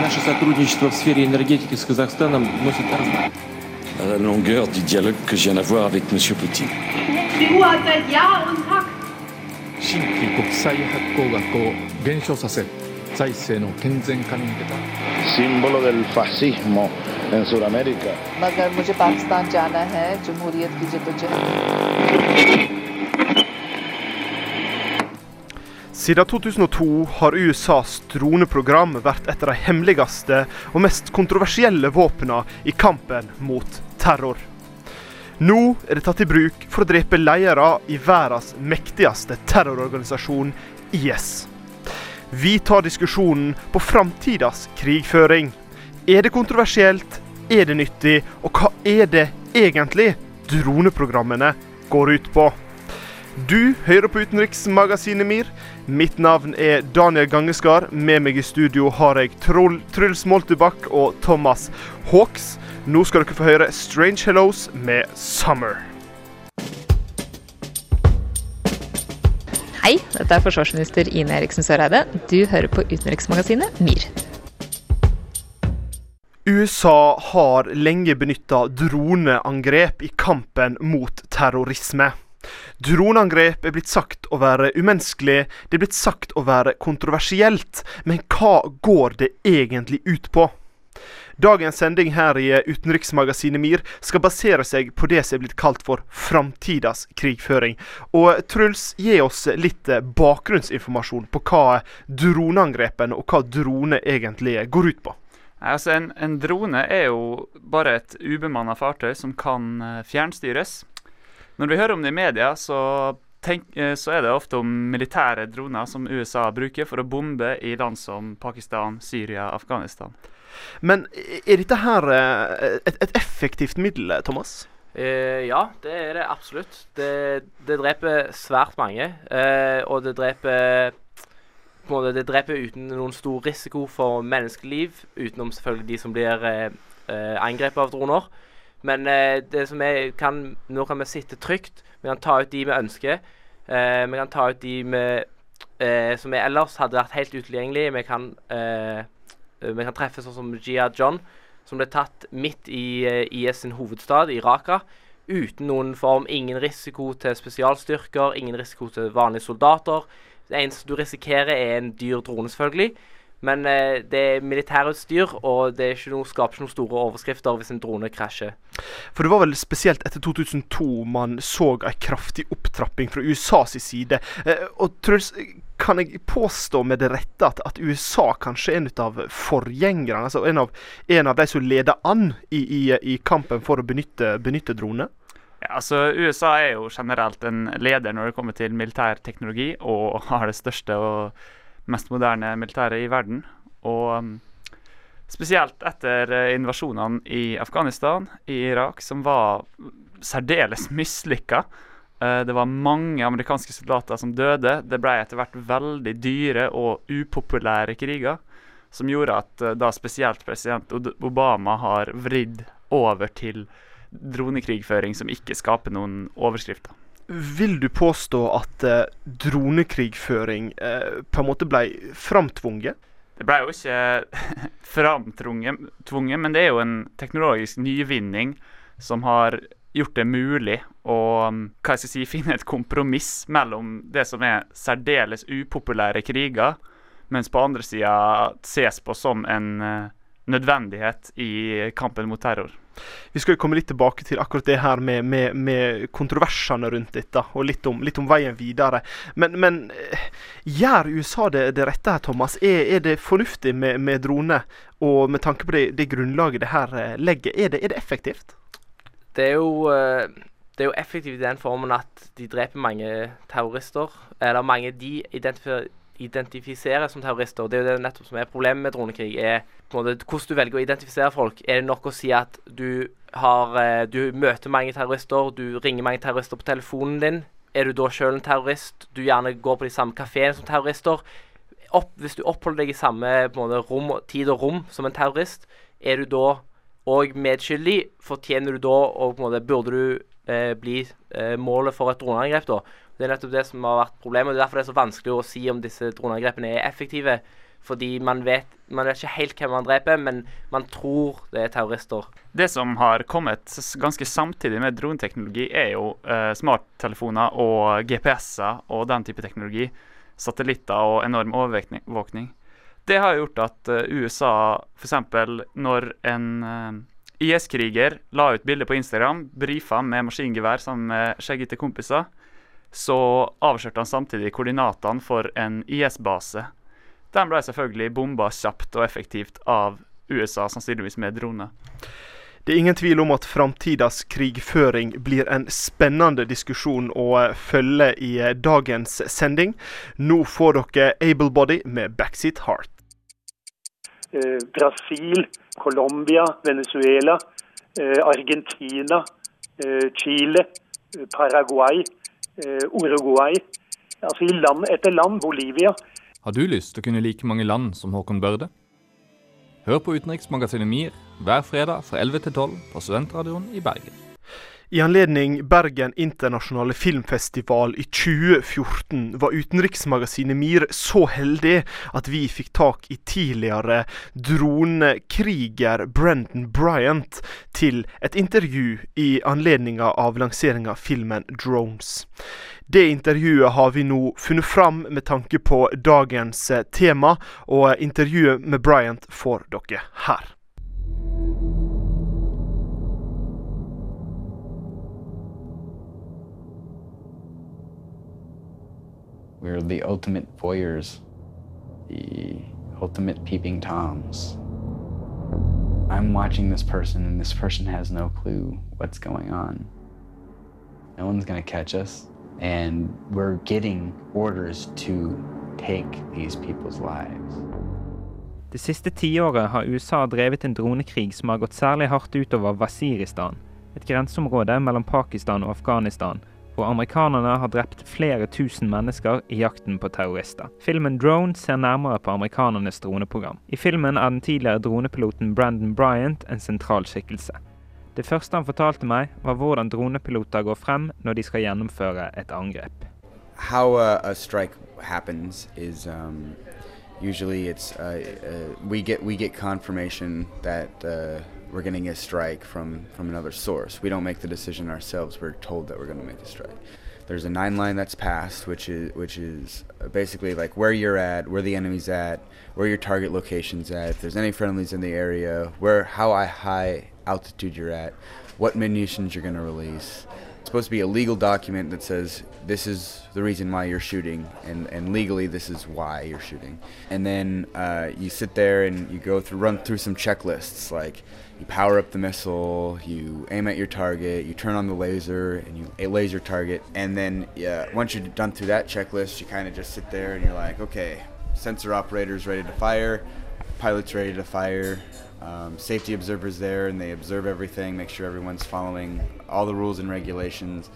Наше сотрудничество в сфере энергетики с Казахстаном носит à la longueur du dialogue que je viens d'avoir avec M. Poutine. En Siden 2002 har USAs droneprogram vært et av de hemmeligste og mest kontroversielle våpnene i kampen mot terror. Nå er det tatt i bruk for å drepe ledere i verdens mektigste terrororganisasjon, IS. Vi tar diskusjonen på framtidas krigføring. Er det kontroversielt? Er det nyttig? Og hva er det egentlig droneprogrammene går ut på? Du hører på Utenriksmagasinet MIR. Mitt navn er Daniel Gangeskar. Med meg i studio har jeg Trull Truls Moltebakk og Thomas Hawks. Nå skal dere få høre Strange Hellos med Summer. Hei, dette er forsvarsminister Ine Eriksen Søreide. Du hører på utenriksmagasinet MIR. USA har lenge benytta droneangrep i kampen mot terrorisme. Droneangrep er blitt sagt å være umenneskelig, det er blitt sagt å være kontroversielt. Men hva går det egentlig ut på? Dagens sending her i utenriksmagasinet MIR skal basere seg på det som er blitt kalt for framtidas krigføring. Og Truls, gi oss litt bakgrunnsinformasjon på hva droneangrepene og hva drone egentlig går ut på. Altså, en, en drone er jo bare et ubemanna fartøy som kan eh, fjernstyres. Når vi hører om det i media, så, tenk, eh, så er det ofte om militære droner som USA bruker for å bombe i land som Pakistan, Syria, Afghanistan. Men er dette her eh, et, et effektivt middel, Thomas? Eh, ja, det er det absolutt. Det, det dreper svært mange. Eh, og det dreper på en måte, Det dreper uten noen stor risiko for menneskeliv, utenom selvfølgelig de som blir eh, eh, angrepet av droner. Men eh, det som er, kan, nå kan vi sitte trygt. Vi kan ta ut de vi ønsker. Eh, vi kan ta ut de vi, eh, som vi ellers hadde vært helt utilgjengelige. Vi kan, eh, vi kan treffe sånn som Gia John, som ble tatt midt i eh, IS sin hovedstad, i Raqqa. Uten noen form, ingen risiko til spesialstyrker, ingen risiko til vanlige soldater. Det eneste du risikerer, er en dyr drone, selvfølgelig. Men eh, det er militærutstyr, og det ikke noe, skaper ikke noen store overskrifter hvis en drone krasjer. For det var vel spesielt etter 2002 man så en kraftig opptrapping fra USAs side. Eh, og Truls, kan jeg påstå med det rette at, at USA kanskje er en av forgjengerne? Altså en av, en av de som leder an i, i, i kampen for å benytte, benytte droner? Ja, altså USA er jo generelt en leder når det kommer til militær teknologi, og har det største og mest moderne militæret i verden. Og um, spesielt etter uh, invasjonene i Afghanistan, i Irak, som var særdeles mislykka. Uh, det var mange amerikanske soldater som døde. Det ble etter hvert veldig dyre og upopulære kriger. Som gjorde at uh, da spesielt president Obama har vridd over til dronekrigføring som ikke skaper noen overskrifter. Vil du påstå at eh, dronekrigføring eh, på en måte ble framtvunget? Det ble jo ikke framtvunget, men det er jo en teknologisk nyvinning som har gjort det mulig å hva jeg si, finne et kompromiss mellom det som er særdeles upopulære kriger, mens på andre sida ses på som en uh, nødvendighet i kampen mot terror. Vi skal jo komme litt tilbake til akkurat det her med, med, med kontroversene rundt dette, og litt om, litt om veien videre. Men, men, eh, gjør USA det, det rette her, Thomas? Er, er det fornuftig med, med droner? Og med tanke på det, det grunnlaget det her eh, legger, er det, er det effektivt? Det er, jo, eh, det er jo effektivt i den formen at de dreper mange terrorister. Eller mange de identifiserer identifisere som terrorister. Det er jo det nettopp som er problemet med dronekrig. er måte Hvordan du velger å identifisere folk. Er det nok å si at du, har, eh, du møter mange terrorister, du ringer mange terrorister på telefonen din? Er du da sjøl en terrorist? Du gjerne går på de samme kafeene som terrorister? Opp, hvis du oppholder deg i samme måte, rom, tid og rom som en terrorist, er du da òg medskyldig? Fortjener du da, og på en måte, burde du eh, bli eh, målet for et droneangrep da? Det er nettopp det som har vært problemet. og Det er derfor det er så vanskelig å si om disse droneangrepene er effektive. Fordi man vet, man vet ikke helt hvem man dreper, men man tror det er terrorister. Det som har kommet ganske samtidig med droneteknologi, er jo eh, smarttelefoner og GPS-er og den type teknologi. Satellitter og enorm overvåkning. Det har gjort at eh, USA f.eks. når en eh, IS-kriger la ut bilde på Instagram, brifa med maskingevær sammen med skjeggete kompiser, så avslørte han samtidig koordinatene for en IS-base. Den ble selvfølgelig bomba kjapt og effektivt av USA, sannsynligvis med droner. Det er ingen tvil om at framtidas krigføring blir en spennende diskusjon å følge i eh, dagens sending. Nå får dere Able-Body med Backseat Heart. eh, Brasil, Colombia, Venezuela, eh, Argentina, Chile, Paraguay, Uruguay. Altså i land etter land, Bolivia. Har du lyst til å kunne like mange land som Håkon Børde? Hør på Utenriksmagasinet MIR hver fredag fra 11 til 12 på Studentradioen i Bergen. I anledning Bergen internasjonale filmfestival i 2014 var utenriksmagasinet MIR så heldig at vi fikk tak i tidligere dronekriger Brendan Bryant til et intervju i anledninga av lanseringa av filmen 'Drones'. Det intervjuet har vi nå funnet fram med tanke på dagens eh, tema, og intervjuet med Bryant får dere her. We're the ultimate voyeurs, the ultimate peeping toms. I'm watching this person, and this person has no clue what's going on. No one's gonna catch us, and we're getting orders to take these people's lives. Det siste tiåret har USA drevet en dronekrig som har gått særlig hardt utover Waziristan, et grenseområde mellom Pakistan og Afghanistan, hvor amerikanerne har drept flere tusen mennesker i jakten på terrorister. Filmen Drone ser nærmere på amerikanernes droneprogram. I filmen er den tidligere dronepiloten Brandon Bryant en sentral skikkelse. Det første han fortalte meg, var hvordan dronepiloter går frem når de skal gjennomføre et angrep. how a, a strike happens is um, usually it's uh, uh, we get we get confirmation that uh, we're getting a strike from from another source. We don't make the decision ourselves. We're told that we're going to make a strike. There's a nine line that's passed, which is which is uh, basically like where you're at, where the enemy's at, where your target location's at. If there's any friendlies in the area, where how high altitude you're at, what munitions you're going to release. It's supposed to be a legal document that says this is the reason why you're shooting, and, and legally this is why you're shooting. And then uh, you sit there and you go through, run through some checklists like you power up the missile, you aim at your target, you turn on the laser, and you a laser target. And then yeah, once you're done through that checklist, you kind of just sit there and you're like, okay, sensor operators ready to fire, pilots ready to fire, um, safety observers there, and they observe everything, make sure everyone's following all the rules and regulations,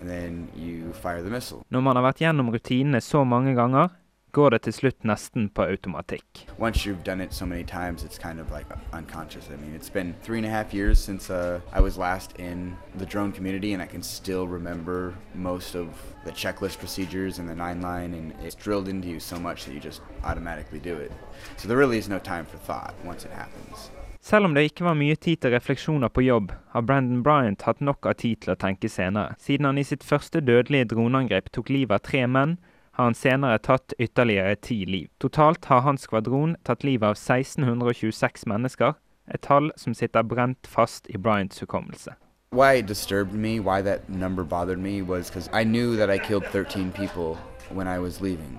and then you fire the missile. Når man har vært gjennom rutinene så mange ganger, går det til slutt nesten på automatikk. Once you've done it so times, kind of like. I mean, it's been three and a half years since uh, I was last in the drone community, and I can still remember most of the checklist procedures and the nine line, and it's drilled into you so much that you just automatically do it. So there really is no time for thought once it happens. Selv om det ikke var mye tid til refleksjoner på jobb, har Brandon Bryant hatt nok av tid til å tenke senere. Siden han i sitt første dødelige droneangrep tok livet av tre menn, har han senere tatt ytterligere ti liv. Totalt har hans skvadron tatt livet av 1626 mennesker, et tall som sitter brent fast i Bryants hukommelse. Why it disturbed me, why that number bothered me, was because I knew that I killed 13 people when I was leaving.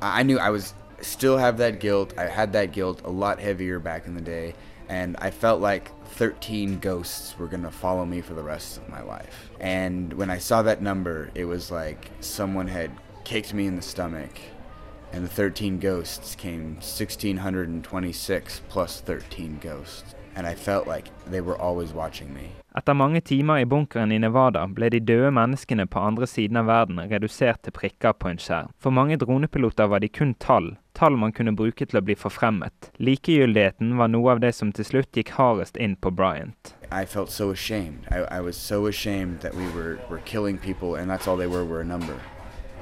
I knew I was still have that guilt. I had that guilt a lot heavier back in the day, and I felt like 13 ghosts were gonna follow me for the rest of my life. And when I saw that number, it was like someone had kicked me in the stomach, and the 13 ghosts came 1626 plus 13 ghosts. And I felt like they were always watching me. Etter mange timer i bunkeren i Nevada ble de døde menneskene på andre siden av verden redusert til prikker på en skjerm. For mange dronepiloter var de kun tall, tall man kunne bruke til å bli forfremmet. Likegyldigheten var noe av det som til slutt gikk hardest inn på Bryant. I felt so ashamed. I, I was so ashamed that we were, were killing people, and that's all they were, were a number.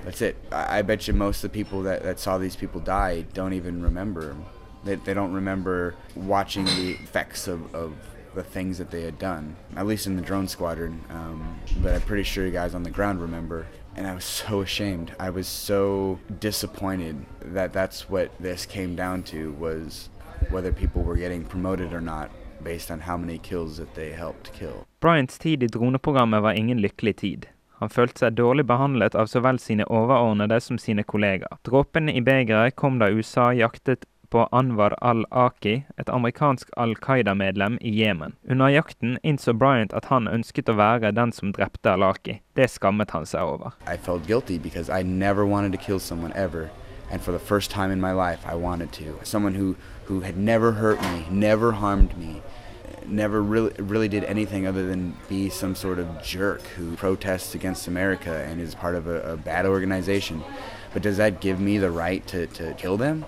That's it. I, I bet you most of the people that, that saw these people die don't even remember. They, they don't remember watching the effects of, of the things that they had done, at least in the drone squadron. Um, but I'm pretty sure you guys on the ground remember. And I was so ashamed. I was so disappointed that that's what this came down to was whether people were getting promoted or not based on how many kills that they helped kill. Bryants tid i var ingen lykkelig tid. Han følte seg dårlig behandlet av så vel sine overordnede som sine kollegaer. Dråpen i begeret kom da USA jaktet på Anwar al-Aki, et amerikansk Al Qaida-medlem i Jemen. Under jakten innså Bryant at han ønsket å være den som drepte al-Aki. Det skammet han seg over. I felt guilty because I never wanted to kill someone ever. And for the first time in my life, I wanted to. Someone who, who had never hurt me, never harmed me, never really really did anything other than be some sort of jerk who protests against America and is part of a, a bad organization. But does that give me the right to, to kill them?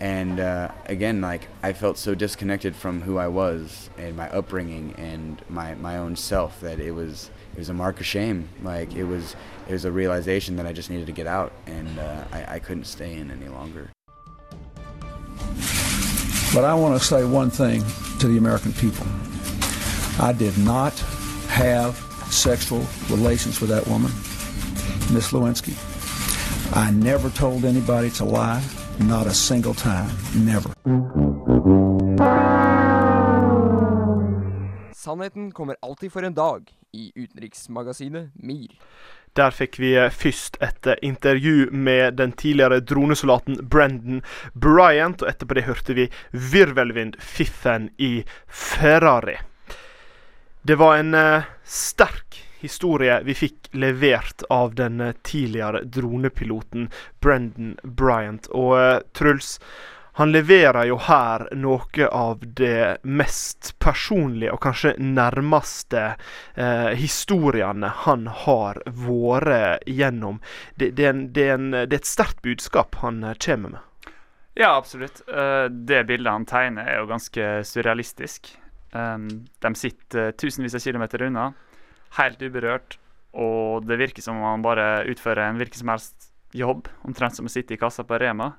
And uh, again, like I felt so disconnected from who I was and my upbringing and my, my own self that it was it was a mark of shame. Like it was it was a realization that I just needed to get out and uh, I, I couldn't stay in any longer. But I want to say one thing to the American people. I did not have sexual relations with that woman, Miss Lewinsky. I never told anybody to lie, not a single time, never. Sannheten kommer alltid for en dag i utenriksmagasinet MIR. Der fikk vi eh, først et eh, intervju med den tidligere dronesoldaten Brendan Bryant, og etterpå det hørte vi virvelvind-fiffen i Ferrari. Det var en uh, sterk historie vi fikk levert av den tidligere dronepiloten Brendan Bryant. Og Truls, han leverer jo her noe av det mest personlige og kanskje nærmeste eh, historiene han har vært gjennom. Det, det, er en, det, er en, det, er et sterkt budskap han kommer med. Ja, absolutt. Uh, det bildet han tegner, er jo ganske surrealistisk. Um, de sitter tusenvis av kilometer unna, helt uberørt, og det virker som om han bare utfører en hvilken som helst jobb, omtrent som å sitte i kassa på Rema.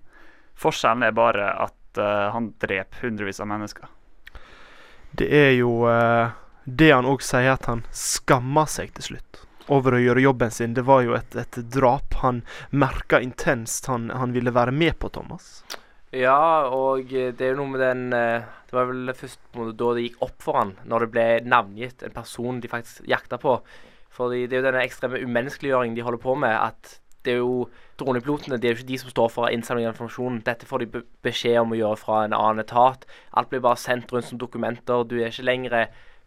Forskjellen er bare at uh, han dreper hundrevis av mennesker. Det er jo uh, det han òg sier, at han skammer seg til slutt over å gjøre jobben sin. Det var jo et, et drap han merka intenst han, han, ville være med på, Thomas. Ja, og det er jo noe med den Det var vel først da det gikk opp for han, når det ble navngitt en person de faktisk jakta på. Fordi det er jo denne ekstreme umenneskeliggjøringen de holder på med. at det er jo Dronepilotene det er jo ikke de som står for innsamling av informasjon. Dette får de beskjed om å gjøre fra en annen etat. Alt blir bare sendt rundt som dokumenter. Du er ikke lenger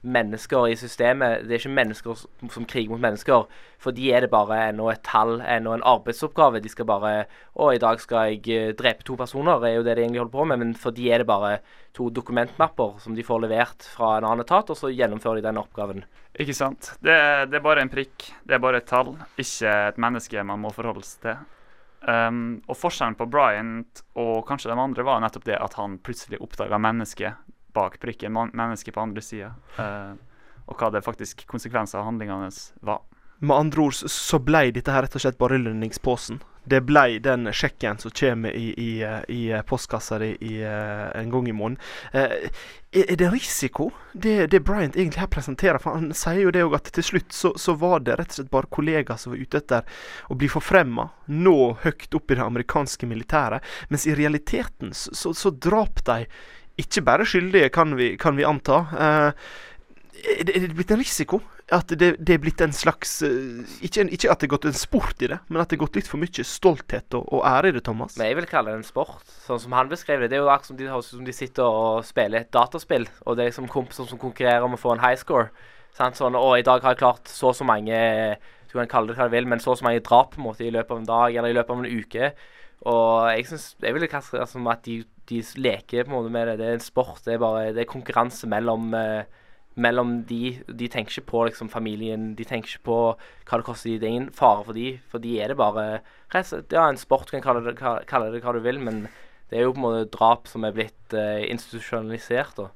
mennesker i systemet. Det er ikke mennesker som kriger mot mennesker. For de er det bare ennå et tall, ennå en arbeidsoppgave. De skal bare Å, i dag skal jeg eh, drepe to personer, er jo det de egentlig holder på med. Men for de er det bare to dokumentmapper som de får levert fra en annen etat, og så gjennomfører de den oppgaven. Ikke sant. Det, det, er bare en prikk. Det er bare et tall, ikke et menneske man må forholde seg til. Um, og forskjellen på Bryant og kanskje de andre var nettopp det at han plutselig oppdaga mennesket bak prikken, mennesket på andre sida. Uh, og hva det faktisk konsekvenser av handlingene var. Med andre ord så ble dette her rett og slett bare lønningsposen. Det ble den sjekken som kommer i, i, i postkassa di en gang i måneden. Eh, er det risiko, det, det Bryant egentlig her presenterer? For Han sier jo det òg at til slutt så, så, var det rett og slett bare kollegaer som var ute etter å bli forfremma, nå høyt opp i det amerikanske militæret. Mens i realiteten så, så, så drap de ikke bare skyldige, kan vi, kan vi anta. Eh, er det, er det blitt en risiko? at det, det, er blitt en slags uh, ikke, ikke, at det er gått en sport i det, men at det er gått litt for mye stolthet og, og ære i det, Thomas. Men jeg vil kalle det en sport, sånn som han beskrev det. Det er jo akkurat som de, som de sitter og spiller et dataspill, og det er liksom kompiser som konkurrerer om å få en high score. Sant? Sånn, og i dag har jeg klart så og så mange Du kan kalle det hva du vil, men så og så mange drap på en måte i løpet av en dag eller i løpet av en uke. Og jeg synes, jeg vil kaste det som at de, de, leker på en måte med det. Det er en sport. Det er bare det er konkurranse mellom uh, mellom de. De tenker ikke på liksom, familien, de tenker ikke på hva det koster. de. Det er ingen fare for de, for de er det bare Ja, en sport, kan kalle det, kalle det hva du vil, men det er jo på en måte drap som er blitt uh, institusjonalisert. da.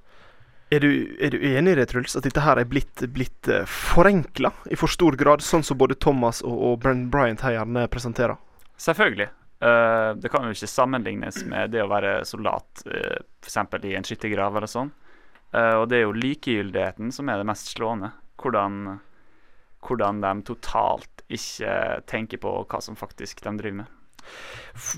Er du, er du enig i det, Truls, at dette her er blitt, blitt uh, forenkla i for stor grad, sånn som både Thomas og, og Brenn Bryant her gjerne presenterer? Selvfølgelig. Uh, det kan jo ikke sammenlignes med det å være soldat, uh, f.eks. i en skyttergrav eller sånn. Uh, og det er jo likegyldigheten som er det mest slående. Hvordan, hvordan de totalt ikke tenker på hva som faktisk de driver med.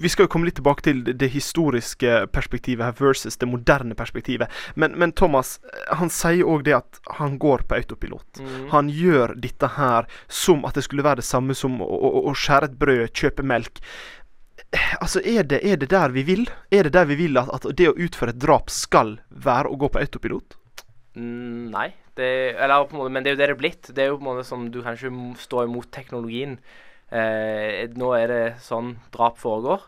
Vi skal jo komme litt tilbake til det historiske perspektivet her versus det moderne perspektivet. Men, men Thomas han sier òg det at han går på autopilot. Mm. Han gjør dette her som at det skulle være det samme som å, å, å skjære et brød, kjøpe melk. Altså, er det, er det, der vi vil? Er det der vi vil at, at det å utføre et drap skal være å gå på autopilot? Mm, nei. Det, eller, måte, men det er jo det det er blitt. Det er jo på en måte som du kan ikke stå imot teknologien. Eh, nå er det sånn drap foregår.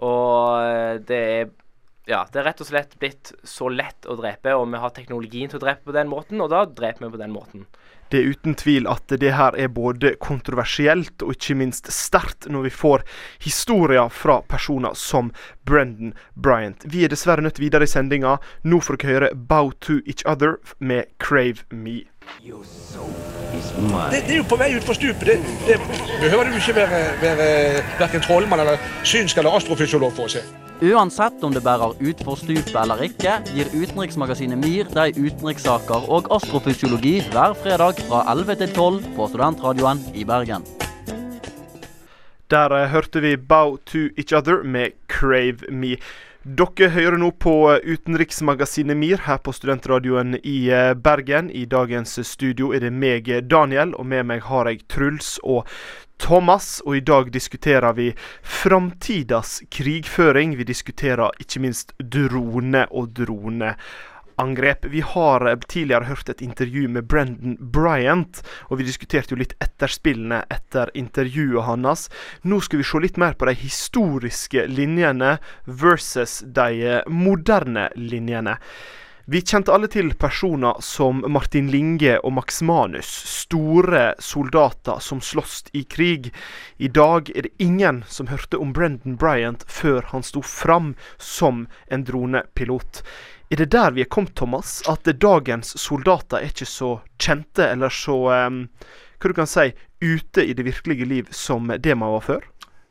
Og det er ja, det er rett og slett blitt så lett å drepe, og vi har teknologien til å drepe på den måten, og da dreper vi på den måten. Det er uten tvil at det her er både kontroversielt og ikke minst sterkt når vi får historier fra personer som Brendan Bryant. Vi er dessverre nødt videre i sendinga. Nå får dere høre 'Bow to Each Other' med 'Crave Me'. Det, det, er jo på vei utfor stupet. Det, det behøver du ikke være, være verken trollmann eller synsk eller astrofysiolog for å se. Uansett om det bærer utfor stupet eller ikke, gir utenriksmagasinet MIR deg utenrikssaker og astrofysiologi hver fredag fra 11 til 12 på Studentradioen i Bergen. Der uh, hørte vi 'Bow to Each Other' med 'Crave Me'. Dere hører nå på utenriksmagasinet MIR her på studentradioen i eh, Bergen. I dagens studio er det meg, Daniel, og med meg har jeg Truls og Thomas. Og i dag diskuterer vi framtidas krigføring. Vi diskuterer ikke minst drone og drone angrep. Vi har eh, tidligere hørt et intervju med Brendan Bryant, og vi diskuterte jo litt etterspillene etter intervjuet hans. Nå skal vi se litt mer på de historiske linjene versus de eh, moderne linjene. Vi kjente alle til personer som Martin Linge og Max Manus, store soldater som sloss i krig. I dag er det ingen som hørte om Brendan Bryant før han sto fram som en dronepilot. Er det der vi er kommet, Thomas? At dagens soldater er ikke så kjente, eller så um, hva du kan si, ute i det virkelige liv som det man var før?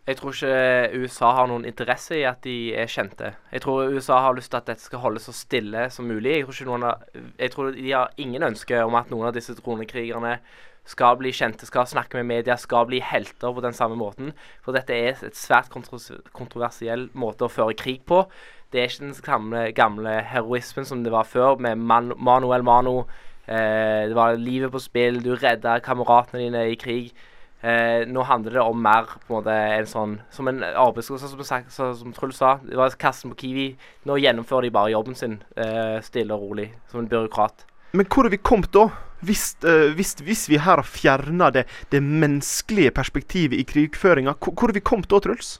Jeg tror ikke USA har noen interesse i at de er kjente. Jeg tror USA har lyst til at dette skal holdes så stille som mulig. Jeg tror, ikke noen av, jeg tror de har ingen ønske om at noen av disse dronekrigerne skal bli kjente, skal snakke med media, skal bli helter på den samme måten. For dette er et svært kontroversiell måte å føre krig på. Det er ikke den gamle, gamle heroismen som det var før, med man, Manuel Mano. Eh, det var livet på spill, du redda kameratene dine i krig. Eh, nå handler det om mer på en måte en sånn Som en arbeidsgruppe, som, som, som Truls sa. Det var kassen på Kiwi. Nå gjennomfører de bare jobben sin eh, stille og rolig, som en byråkrat. Men hvor har vi kommet da? Hvis, uh, hvis, hvis vi her har fjerna det, det, menneskelige perspektivet i krigføringa, hvor, hvor har vi kommet da, Truls?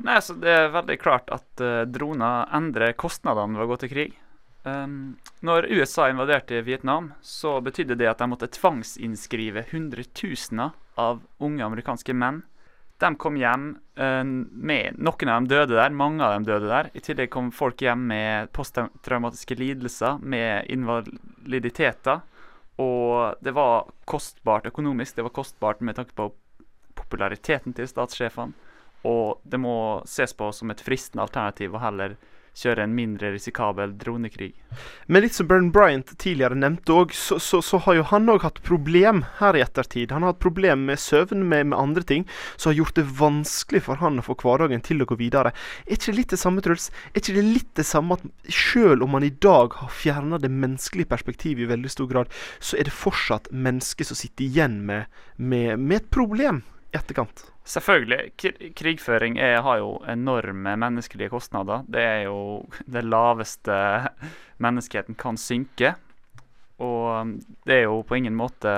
Nei, så Det er veldig klart at uh, droner endrer kostnadene ved å gå til krig. Um, når USA invaderte Vietnam, så betydde det at de måtte tvangsinnskrive hundretusener av unge amerikanske menn. De kom hjem uh, med Noen av dem døde der, mange av dem døde der. I tillegg kom folk hjem med posttraumatiske lidelser, med invaliditeter. Og det var kostbart økonomisk, det var kostbart med tanke på populariteten til statssjefene. Og det må ses på som et fristende alternativ å heller kjøre en mindre risikabel dronekrig. Men litt som Bern Bryant tidligere nevnte òg, så, så, så, har jo han òg hatt problem her i ettertid. Han har hatt problem med søvn, med, med, andre ting, som har gjort det vanskelig for han å få hverdagen til å gå videre. Er ikke det litt det samme, Truls? Er ikke det litt det samme at selv om man i dag har fjerna det menneskelige perspektivet i veldig stor grad, så er det fortsatt mennesker som sitter igjen med, med, med et problem etterkant? Selvfølgelig. Krigføring er, har jo enorme menneskelige kostnader. Det er jo det laveste menneskeheten kan synke. Og um, det er jo på ingen måte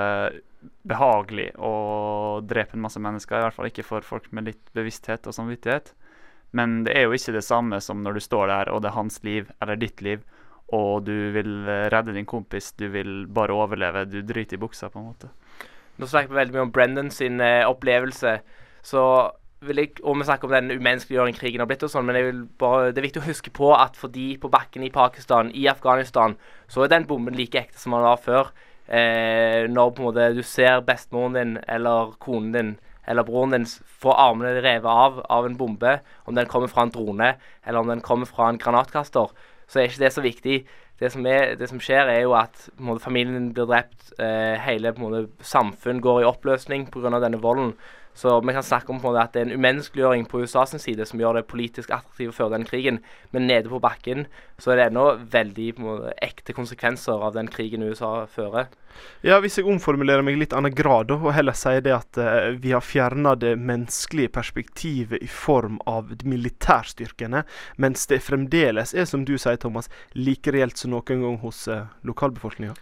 behagelig å drepe en masse mennesker. I hvert fall ikke for folk med litt bevissthet og samvittighet. Men det er jo ikke det samme som når du står der, og det er hans liv eller ditt liv, og du vil redde din kompis, du vil bare overleve. Du driter i buksa, på en måte. Nå snakker vi veldig mye om Brendan sin eh, opplevelse. Så vil jeg, og vi snakker om den umenneskeliggjøringen krigen har blitt og sånn, men bare, det er viktig å huske på at for de på bakken i Pakistan, i Afghanistan, så er den bomben like ekte som den var før. Eh, når på en måte du ser bestemoren din eller konen din eller broren din få armene revet av av en bombe, om den kommer fra en drone eller om den kommer fra en granatkaster, så er ikke det så viktig. Det som, er, det som skjer, er jo at måte, familien blir drept, eh, hele måte, samfunn går i oppløsning pga. denne volden. Så vi kan snakke om på en måte at det er en umenneskeliggjøring på USA sin side som gjør det politisk attraktivt å føre den krigen, men nede på bakken så er det ennå veldig måte, ekte konsekvenser av den krigen USA fører. Ja, Hvis jeg omformulerer meg litt annen grad og heller sier det at uh, vi har fjerna det menneskelige perspektivet i form av militærstyrkene, mens det fremdeles er, som du sier, Thomas, like reelt som noen gang hos uh, lokalbefolkninga?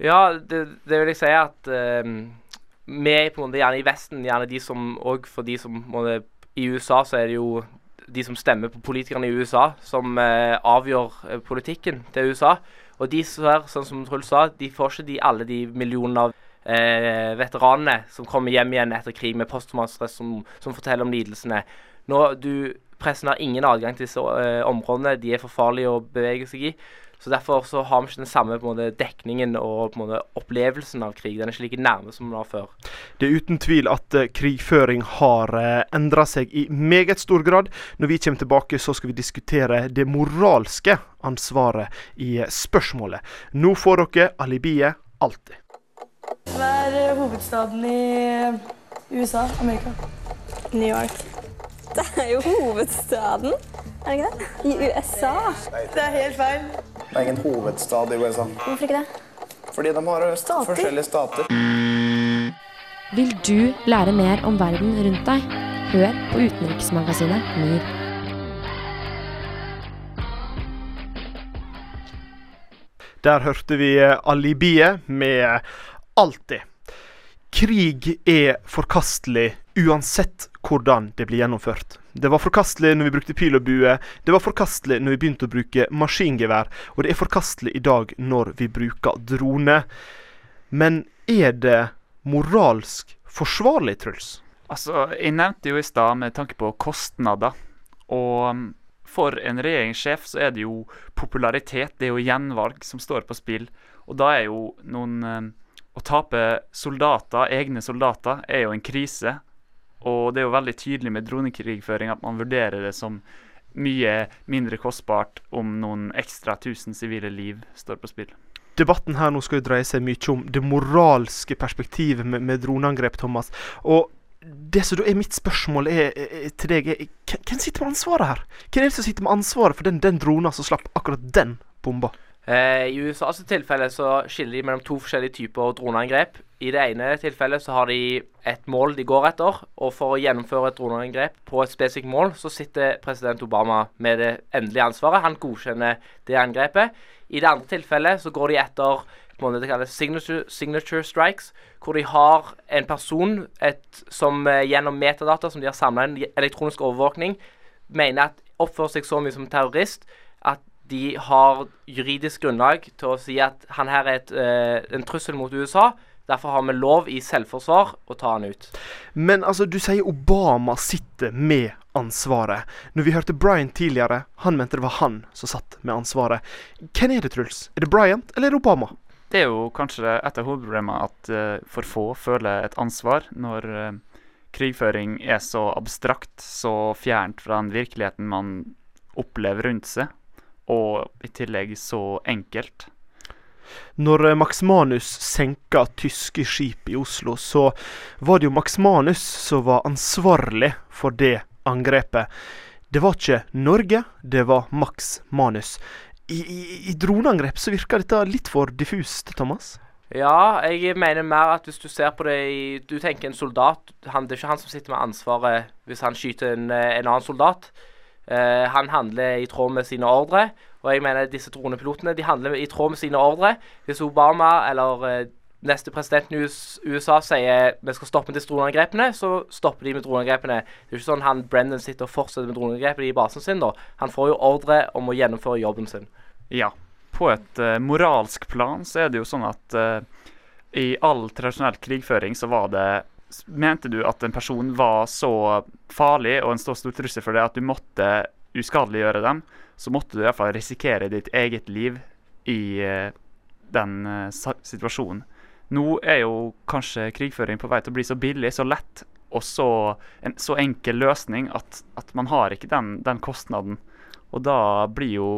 Ja, det, det, vil jeg si at uh, vi er på en måte gjerne i Vesten, gjerne de som òg for de som måte, I USA så er det jo de som stemmer på politikerne i USA, som eh, avgjør eh, politikken til USA. Og de her, sånn som Truls sa, de får ikke de, alle de millionene av eh, veteranene som kommer hjem igjen etter krig med posttraumatisk som, som forteller om lidelsene. Nå, du, Pressen har ingen adgang til disse eh, områdene. De er for farlige å bevege seg i. Så Derfor så har vi ikke den samme måte, dekningen og måte, opplevelsen av krig. Den er ikke like nærme som den var før. Det er uten tvil at uh, krigføring har uh, eh, endra seg i meget stor grad. Når vi kommer tilbake, så skal vi diskutere det moralske ansvaret i uh, spørsmålet. Nå får dere alibiet alltid. Hva er hovedstaden i USA? Amerika? New York. Det er jo hovedstaden, er det ikke det? I USA. Det er helt feil. Det er ingen hovedstad i USA. Hvorfor ikke det? Fordi de har stater. forskjellige stater. Vil du lære mer om verden rundt deg? Hør på utenriksmagasinet MIR. Der hørte vi alibiet med Alltid. Krig er forkastelig uansett hvordan det blir gjennomført. Det var forkastelig når vi brukte pil og bue, det var forkastelig når vi begynte å bruke maskingevær, og det er forkastelig i dag når vi bruker drone. Men er det moralsk forsvarlig, Truls? Altså, Jeg nevnte jo i stad med tanke på kostnader. Og um, for en regjeringssjef så er det jo popularitet, det er jo gjenvalg, som står på spill. Og da er jo noen um, Å tape soldater, egne soldater, er jo en krise. Og det er jo veldig tydelig med dronekrigføring at man vurderer det som mye mindre kostbart om noen ekstra tusen sivile liv står på spill. Debatten her nå skal jo dreie seg mye om det moralske perspektivet med, med droneangrep, Thomas. Og det som da er mitt spørsmål er, er, til deg, er hvem sitter med ansvaret her? Hvem er det som sitter med ansvaret for den, den dronen som slapp akkurat den bomba? Eh, I USAs tilfelle så skiller de mellom to forskjellige typer droneangrep. I det ene tilfellet så har de et mål de går etter, og for å gjennomføre et droneangrep på et spesifikt mål, så sitter president Obama med det endelige ansvaret. Han godkjenner det angrepet. I det andre tilfellet så går de etter det kalles signature, signature, strikes, hvor de har en person et, som eh, gjennom metadata som de har samla en elektronisk overvåkning, mener at oppfører seg så mye som terrorist at de har juridisk grunnlag til å si at han her er et, eh, en trussel mot USA. Derfor har vi lov i selvforsvar å ta han ut. Men altså, du sier Obama sitter med ansvaret. Når vi hørte Bryant tidligere, han mente det var han som satt med ansvaret. Hvem er det, Truls? Er det Bryant eller er det Obama? Det er jo kanskje et av hovedproblemene at uh, for få føler et ansvar når uh, krigføring er så abstrakt, så fjernt fra den virkeligheten man opplever rundt seg og i tillegg så enkelt. Når eh, Max Manus senka tyske skip i Oslo, så var det jo Max Manus som var ansvarlig for det angrepet. Det var ikke Norge, det var Max Manus. I, i, i droneangrep så virker dette litt for diffust, Thomas? Ja, jeg mener mer at hvis du ser på det i Du tenker en soldat. Han, det er ikke han som sitter med ansvaret hvis han skyter en, eh, en annen soldat. Uh, han handler i tråd med sine ordre. Og jeg mener disse dronepilotene de handler i tråd med sine ordre. Hvis Obama eller uh, neste president i USA sier vi skal stoppe disse droneangrepene, så stopper de med droneangrepene. Det er ikke sånn han Brendan sitter og fortsetter med droneangrepene i basen sin. da. Han får jo ordre om å gjennomføre jobben sin. Ja. På et uh, moralsk plan så er det jo sånn at i all tradisjonell krigføring så var det mente du at en person var så farlig og en så stor trussel for deg at du måtte uskadeliggjøre dem, så måtte du iallfall risikere ditt eget liv i eh, den eh, situasjonen. Nå er jo kanskje krigføring på vei til å bli så billig, så lett og så, en så enkel løsning at, at man har ikke den, den kostnaden. Og da blir jo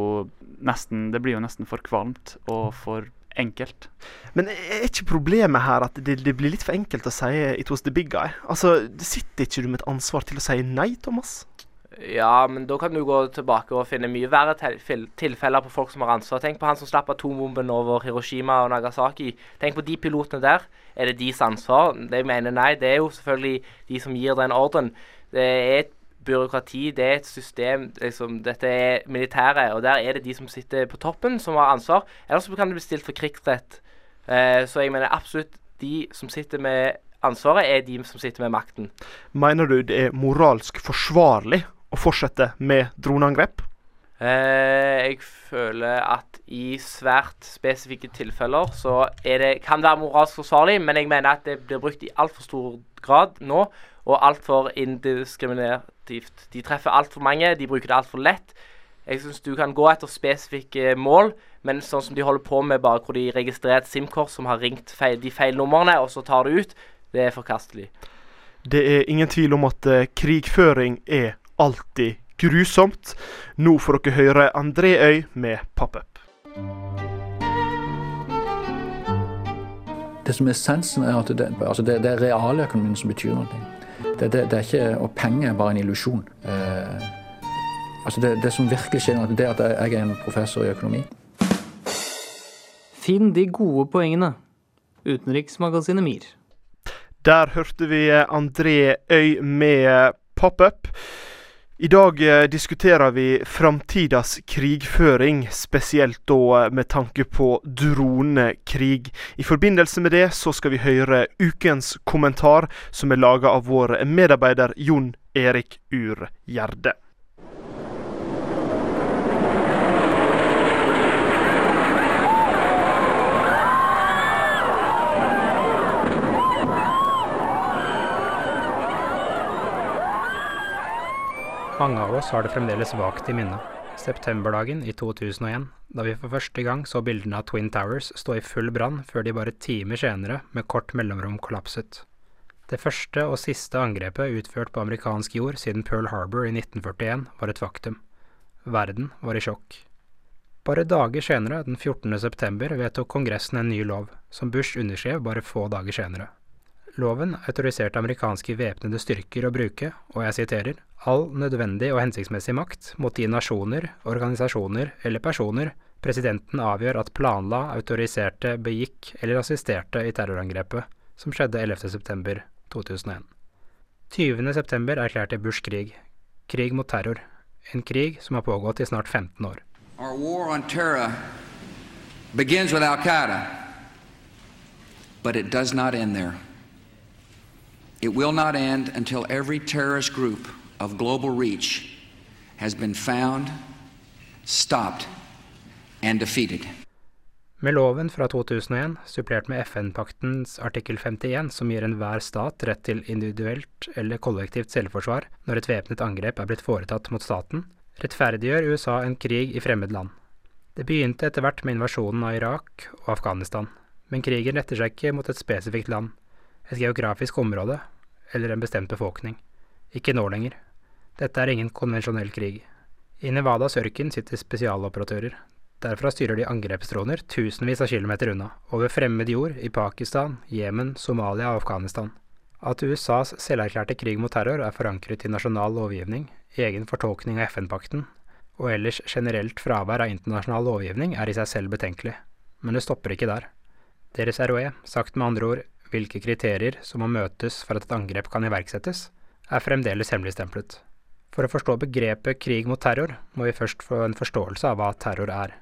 nesten Det blir jo nesten for kvalmt og for enkelt. Men er ikke problemet her at det, det blir litt for enkelt å si 'it was the big guy'? Altså, Sitter ikke du med et ansvar til å si nei, Thomas? Ja, men da kan du gå tilbake og finne mye verre til tilfeller på folk som har ansvar. Tenk på han som slapp atombomben over Hiroshima og Nagasaki. Tenk på de pilotene der. Er det deres ansvar? De mener nei. Det er jo selvfølgelig de som gir den ordren. Det er et byråkrati, det er et system liksom, Dette er militæret, og der er det de som sitter på toppen, som har ansvar. Ellers kan det bli stilt for krigsrett. Eh, så jeg mener absolutt de som sitter med ansvaret, er de som sitter med makten. Mener du det er moralsk forsvarlig å fortsette med droneangrep? Eh, jeg føler at i svært spesifikke tilfeller så det, kan det være moralsk forsvarlig, men jeg mener at det blir brukt i altfor stor grad nå, og altfor indiskriminativt. De treffer altfor mange, de bruker det altfor lett. Jeg syns du kan gå etter spesifikke mål, men sånn som de holder på med, bare hvor de registrerer et SIM-kort som har ringt feil, de feil numrene, og så tar det ut, det er forkastelig. Det er ingen tvil om at eh, krigføring er alltid grusomt. Nå får dere høre André Øy med Pop-Up. Det som er essensen, er at det, altså det, det er realøkonomien som betyr noe. Det, det, det er ikke, og penger er bare en illusjon. Eh, altså det, det som virkelig skjer, det er at jeg er en professor i økonomi. Finn de gode poengene. Utenriksmagasinet MIR. Der hørte vi André Øy med Pop-Up. I dag eh, diskuterer vi framtidas krigføring, spesielt da eh, med tanke på dronekrig. I forbindelse med det så skal vi høre ukens kommentar, som er laga av vår medarbeider Jon Erik Ur Gjerde. Mange av oss har det fremdeles vagt i minne. Septemberdagen i 2001, da vi for første gang så bildene av Twin Towers stå i full brann før de bare timer senere med kort mellomrom kollapset. Det første og siste angrepet utført på amerikansk jord siden Pearl Harbor i 1941 var et faktum. Verden var i sjokk. Bare dager senere, den 14. september, vedtok Kongressen en ny lov, som Bush underskrev bare få dager senere. Loven autoriserte amerikanske væpnede styrker å bruke, og jeg siterer, all nødvendig og hensiktsmessig makt mot de nasjoner, organisasjoner eller personer presidenten avgjør at planla, autoriserte, begikk eller assisterte i terrorangrepet som skjedde 11. september 2001. 20. september erklærte Bush krig. Krig mot terror. En krig som har pågått i snart 15 år. Our war on terror begins with Al Qaeda, but it does not end there. It will not end until every terrorist group of global reach has been found, stopped, and defeated. Med loven fra 2001, supplert med FN-paktens artikkel 51, som gir enhver stat rett til individuelt eller kollektivt selvforsvar når et væpnet angrep er blitt foretatt mot staten, rettferdiggjør USA en krig i fremmed land. Det begynte etter hvert med invasjonen av Irak og Afghanistan, men krigen retter seg ikke mot et spesifikt land, et geografisk område eller en bestemt befolkning. Ikke nå lenger. Dette er ingen konvensjonell krig. I Nevadas ørken sitter spesialoperatører. Derfra styrer de angrepsdroner tusenvis av kilometer unna, over fremmed jord i Pakistan, Jemen, Somalia og Afghanistan. At USAs selverklærte krig mot terror er forankret i nasjonal lovgivning, egen fortolkning av FN-pakten, og ellers generelt fravær av internasjonal lovgivning er i seg selv betenkelig. Men det stopper ikke der. Deres ROE, sagt med andre ord hvilke kriterier som må møtes for at et angrep kan iverksettes, er fremdeles hemmeligstemplet. For å forstå begrepet krig mot terror, må vi først få en forståelse av hva terror er.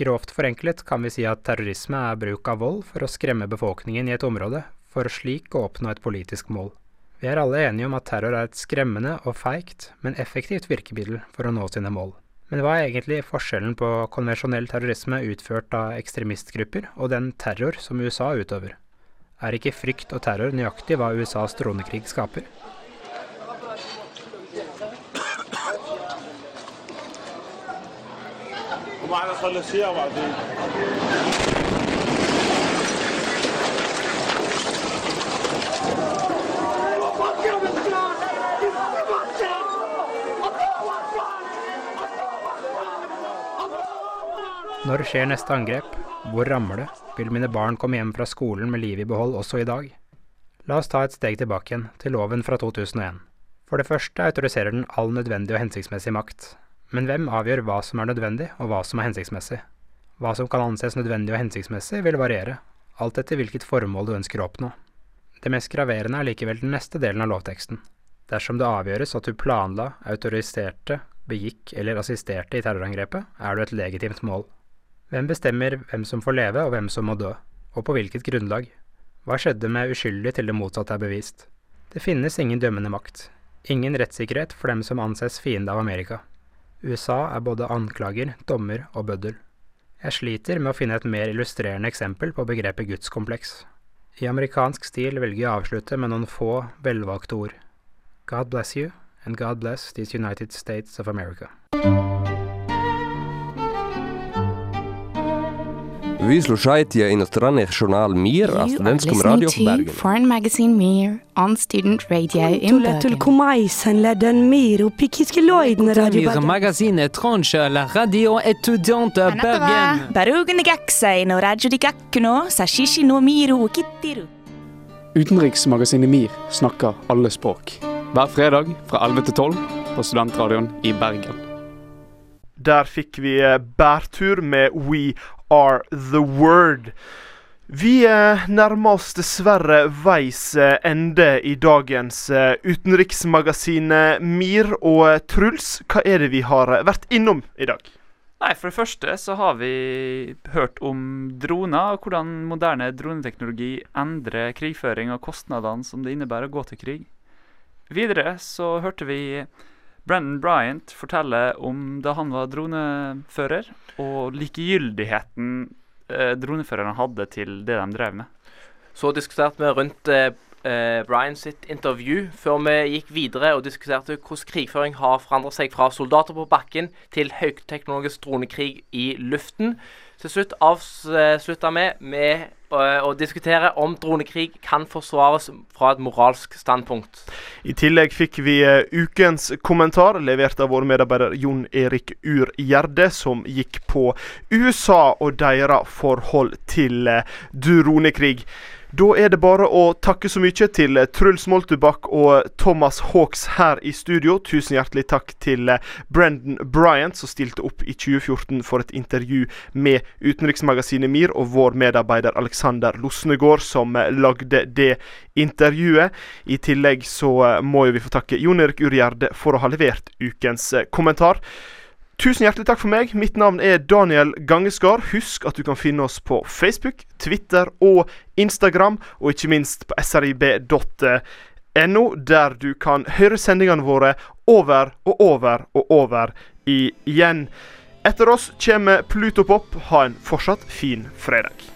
Grovt forenklet kan vi si at terrorisme er bruk av vold for å skremme befolkningen i et område, for slik å oppnå et politisk mål. Vi er alle enige om at terror er et skremmende og feigt, men effektivt virkemiddel for å nå sine mål. Men hva er egentlig forskjellen på konvensjonell terrorisme utført av ekstremistgrupper og den terror som USA utøver? Er ikke frykt og terror nøyaktig hva USAs dronekrig skaper? ومعنا ثلاثية وبعدين Når skjer neste angrep? Hvor rammer det? Vil mine barn komme hjem fra skolen med livet i behold også i dag? La oss ta et steg tilbake igjen, til loven fra 2001. For det første autoriserer den all nødvendig og hensiktsmessig makt. Men hvem avgjør hva som er nødvendig, og hva som er hensiktsmessig? Hva som kan anses nødvendig og hensiktsmessig, vil variere, alt etter hvilket formål du ønsker å oppnå. Det mest graverende er likevel den neste delen av lovteksten. Dersom det avgjøres at du planla, autoriserte, begikk eller assisterte i terrorangrepet, er du et legitimt mål. Hvem bestemmer hvem som får leve og hvem som må dø, og på hvilket grunnlag? Hva skjedde med uskyldig til det motsatte er bevist? Det finnes ingen dømmende makt, ingen rettssikkerhet for dem som anses fiende av Amerika. USA er både anklager, dommer og bøddel. Jeg sliter med å finne et mer illustrerende eksempel på begrepet gudskompleks. I amerikansk stil velger jeg å avslutte med noen få, velvalgte ord. God bless you, and God bless these United States of America. Vi slušajte иностранный журнал «Мир» о студентском радио Bergen. Foreign magazine on student radio in Bergen. magazine la radio Bergen. Utenriksmagasinet MIR snakker alle språk. Hver fredag fra 11 til 12 på Studentradioen i Bergen. Der fikk vi eh, bærtur med We Are The Word. Vi eh, nærmer oss dessverre veis eh, ende i dagens utenriksmagasinet utenriksmagasin MIR. Og Truls, hva er det vi har vært innom i dag? Nei, For det første så har vi hørt om droner, og hvordan moderne droneteknologi endrer krigføring og kostnadene som det innebærer å gå til krig. Videre så hørte vi Brendan Bryant fortelle om da han var dronefører, og likegyldigheten eh, droneførerne hadde til det de drev med. Så diskuterte vi rundt eh, eh, Brian sitt intervju, før vi gikk videre og diskuterte hvordan krigføring har forandret seg fra soldater på bakken til høyteknologisk dronekrig i luften. Til slutt avslutta vi med eh, å diskutere om dronekrig kan forsvares fra et moralsk standpunkt. I tillegg fikk vi eh, ukens kommentar, levert av vår medarbeider Jon Erik Ur Gjerde, som gikk på USA og deres forhold til eh, dronekrig. Da er det bare å takke så mye til eh, Truls Moltubakk og Thomas Hawks her i studio. Tusen hjertelig takk til eh, Brendan Bryant, som stilte opp i 2014 for et intervju med utenriksmagasinet MIR, og vår medarbeider Alexander Losnegård, som eh, lagde det intervjuet. I tillegg så eh, må vi få takke Jon Erik Urgjerde for å ha levert ukens eh, kommentar. Tusen hjertelig takk for meg. Mitt navn er Daniel Gangeskar. Husk at du kan finne oss på Facebook, Twitter og Instagram, og ikke minst på srib.no, der du kan høre sendingene våre over og over og over igjen. Etter oss kommer Pluto Pop. Ha en fortsatt fin fredag.